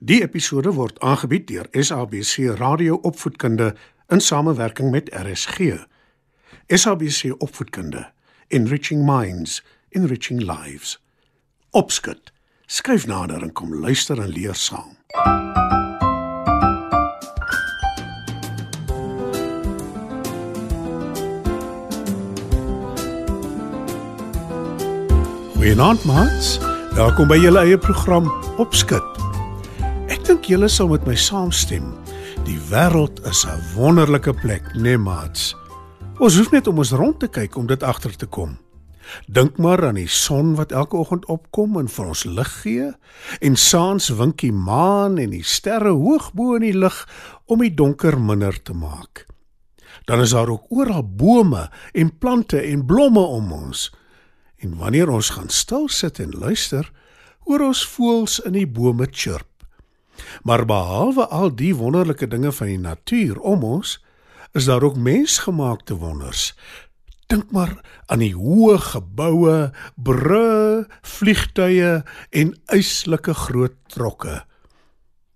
Die episode word aangebied deur SABC Radio Opvoedkunde in samewerking met RSG. SABC Opvoedkunde, Enriching Minds, Enriching Lives. Opskud. Skryf nader en kom luister en leer saam. Goeienaand, maats. Welkom by julle eie program Opskud. Julle sal met my saamstem. Die wêreld is 'n wonderlike plek, né, nee, maats? Ons hoef net om ons rond te kyk om dit agter te kom. Dink maar aan die son wat elke oggend opkom en vir ons lig gee, en saans wink die maan en die sterre hoog bo in die lug om die donker minder te maak. Dan is daar ook oral bome en plante en blomme om ons. En wanneer ons gaan stil sit en luister, hoor ons voëls in die bome chirp. Maar behalwe al die wonderlike dinge van die natuur om ons, is daar ook mensgemaakte wonders. Dink maar aan die hoë geboue, brûe, vliegtuie en yslike groot trokke.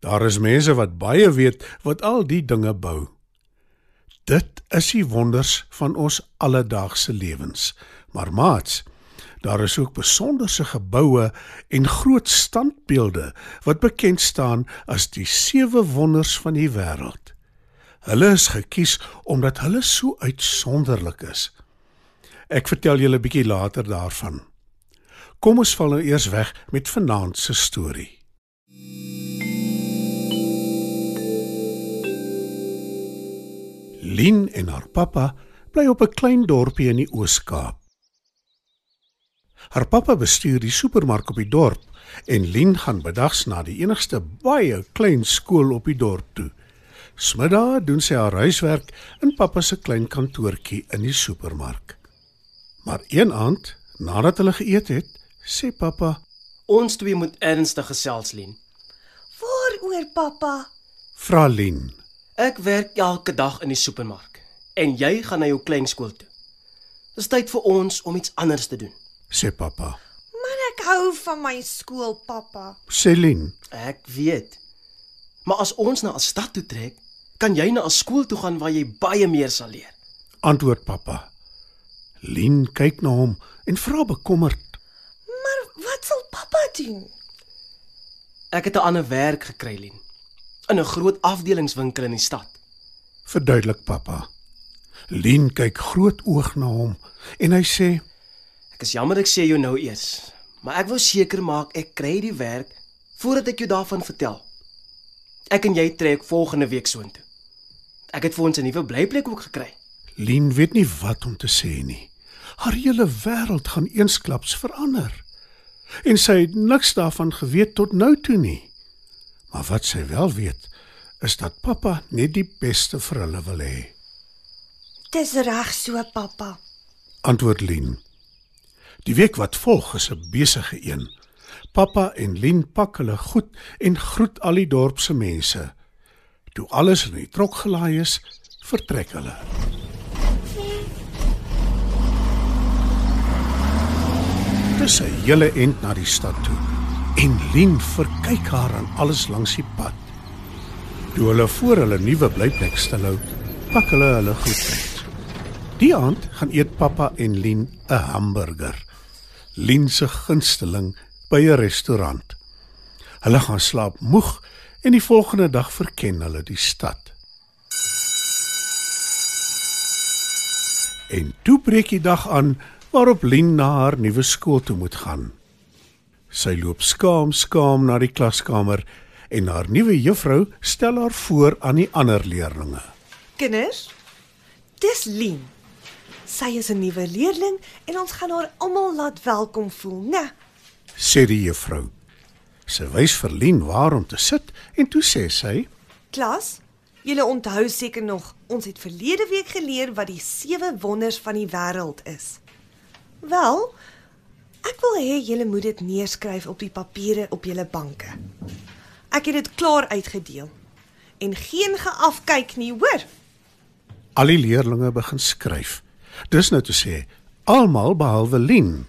Daar is mense wat baie weet wat al die dinge bou. Dit is die wonders van ons alledaagse lewens. Maar maats, Daar is ook besonderse geboue en groot standbeelde wat bekend staan as die sewe wonders van die wêreld. Hulle is gekies omdat hulle so uitsonderlik is. Ek vertel julle 'n bietjie later daarvan. Kom ons val nou eers weg met vanaand se storie. Lin en haar pappa bly op 'n klein dorpie in die Oos-Kaap. Haar pappa bestuur die supermark op die dorp en Lien gaan bedags na die enigste baie klein skool op die dorp toe. Smiddag doen sy haar huiswerk in pappa se klein kantoortjie in die supermark. Maar een aand, nadat hulle geëet het, sê pappa: "Ons twee moet ernstig gesels, Lien." "Waaroor, pappa?" vra Lien. "Ek werk elke dag in die supermark en jy gaan na jou klein skool toe. Dis tyd vir ons om iets anders te doen." Sê pappa. Maar ek hou van my skool, pappa. Celine. Ek weet. Maar as ons na 'n stad toe trek, kan jy na 'n skool toe gaan waar jy baie meer sal leer. Antwoord pappa. Lien kyk na hom en vra bekommerd. Maar wat sal pappa doen? Ek het 'n ander werk gekry, Lien. In 'n groot afdelingswinkel in die stad. Verduidelik pappa. Lien kyk groot oog na hom en hy sê: Ek is jammer ek sê jou nou eers, maar ek wou seker maak ek kry die werk voordat ek jou daarvan vertel. Ek en jy trek volgende week soontoe. Ek het vir ons 'n nuwe blyplek ook gekry. Lien weet nie wat om te sê nie. Haar hele wêreld gaan eensklaps verander. En sy het niks daarvan geweet tot nou toe nie. Maar wat sy wel weet, is dat pappa net die beste vir hulle wil hê. Dis reg so, pappa. Antwoord Lien. Die week wat volg is 'n besige een. Pappa en Lien pak hulle goed en groet al die dorp se mense. Toe alles in die trok gelaai is, vertrek hulle. Dis 'n hele ent na die stad toe. En Lien verkyk haar aan alles langs die pad. Toe hulle voor hulle nuwe blyplek stilhou, pak hulle hulle goed uit. Die aand gaan eet pappa en Lien 'n hamburger. Lien se gunsteling by 'n restaurant. Hulle gaan slaap moeg en die volgende dag verken hulle die stad. En toe breek die dag aan waarop Lien na haar nuwe skool toe moet gaan. Sy loop skaam skaam na die klaskamer en haar nuwe juffrou stel haar voor aan die ander leerders. Kinders, dis Lien. Sy is 'n nuwe leerling en ons gaan haar almal laat welkom voel, né? sê die juffrou. Sy wys vir Lien waar om te sit en toe sê sy: "Klas, julle onthou seker nog, ons het verlede week geleer wat die sewe wonders van die wêreld is. Wel, ek wil hê julle moet dit neerskryf op die papiere op julle banke. Ek het dit klaar uitgedeel. En geen geafkyk nie, hoor?" Al die leerders begin skryf. Dis nou te sê almal behalwe Lien,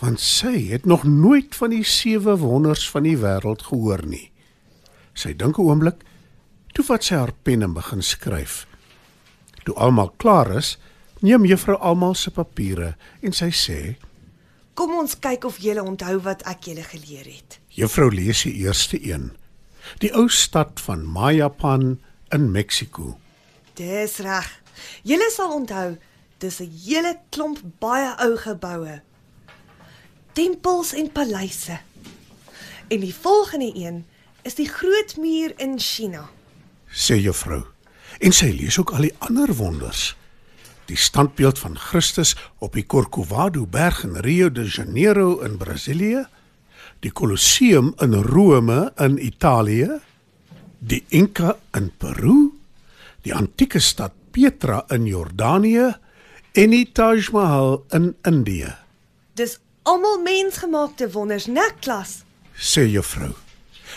want sy het nog nooit van die sewe wonders van die wêreld gehoor nie. Sy dink 'n oomblik, toe vat sy haar pen en begin skryf. Toe almal klaar is, neem juffrou almal se papiere en sy sê: Kom ons kyk of julle onthou wat ek julle geleer het. Juffrou lees die eerste een. Die ou stad van Mayapan in Mexiko. Dis reg. Julle sal onthou, dis 'n hele klomp baie ou geboue. Tempels en paleise. En die volgende een is die groot muur in China. sê juffrou. En sy lees ook al die ander wonders. Die standbeeld van Christus op die Corcovado berg in Rio de Janeiro in Brasilië, die Colosseum in Rome in Italië, die Inca in Peru, die antieke stad Petra in Jordanië en die Taj Mahal in Indië, Dis almal mensgemaakte wonders, né, klas? sê juffrou.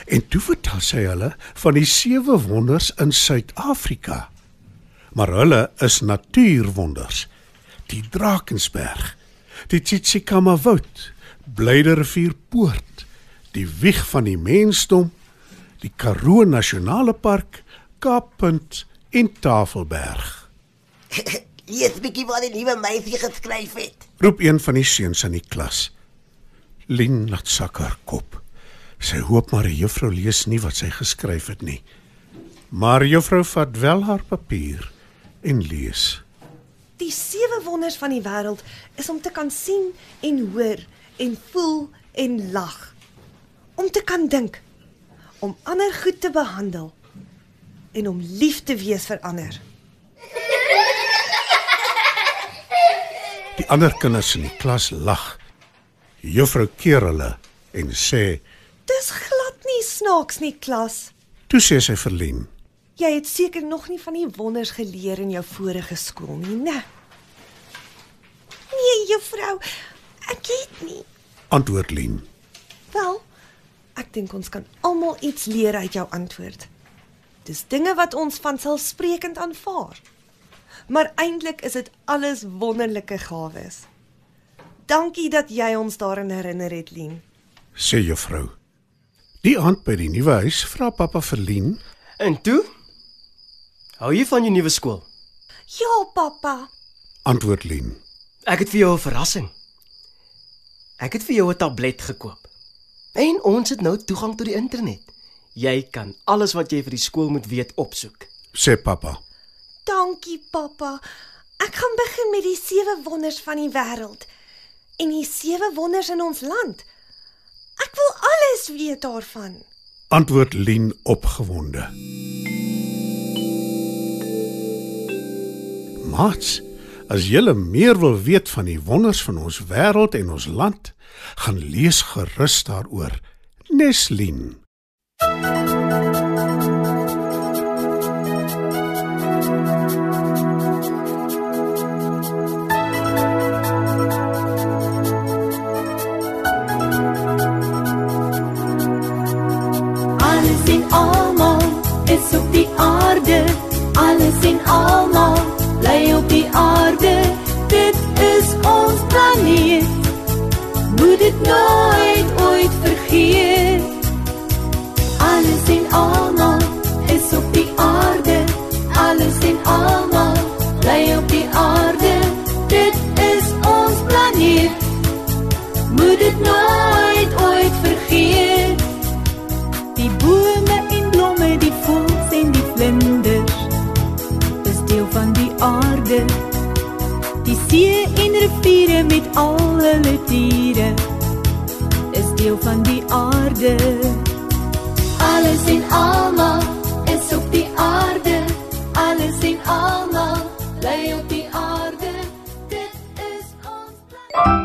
En toe vertel sy hulle van die sewe wonders in Suid-Afrika. Maar hulle is natuurwonders. Die Drakensberg, die Tsitsikamma woud, Blyderrivier poort, die wieg van die mensdom, die Karoo Nasionale Park, Kaappunt en Tafelberg. Lees bietjie wat die nuwe meisie geskryf het. Roep een van die seuns in die klas. Lien laat sak haar kop. Sy hoop maar die juffrou lees nie wat sy geskryf het nie. Maar juffrou vat wel haar papier en lees. Die sewe wonders van die wêreld is om te kan sien en hoor en voel en lag. Om te kan dink, om ander goed te behandel en om lief te wees vir ander. Die ander kinders in die klas lag. Die juffrou keer hulle en sê: Dis glad nie snaaks nie, klas. "Toe sê sy vir Lien: Jy het seker nog nie van die wonders geleer in jou vorige skool nie, né? Nee, juffrou, ek het nie. Antwoord Lien. Wel, ek dink ons kan almal iets leer uit jou antwoord. Dis dinge wat ons van selfsprekend aanvaar. Maar eintlik is dit alles wonderlike gawes. Dankie dat jy ons daaraan herinner het, Lien. sê juffrou. Die aand by die nuwe huis vra pappa vir Lien En toe? Hou jy van jou nuwe skool? Ja, pappa. antwoord Lien. Ek het vir jou 'n verrassing. Ek het vir jou 'n tablet gekoop. En ons het nou toegang tot die internet. Jy kan alles wat jy vir die skool moet weet opsoek. sê pappa. Dankie, pappa. Ek gaan begin met die sewe wonders van die wêreld en die sewe wonders in ons land. Ek wil alles weet daarvan. Antwoord Lien opgewonde. Mats, as jy meer wil weet van die wonders van ons wêreld en ons land, gaan lees gerus daaroor. Neslien. Alles en almal is op die aarde. Alles en almal bly op die aarde. Die see en riviere met al hulle diere is deel van die aarde. Alles en almal is op die aarde. Alles en almal bly op die aarde. Dit is ons plan.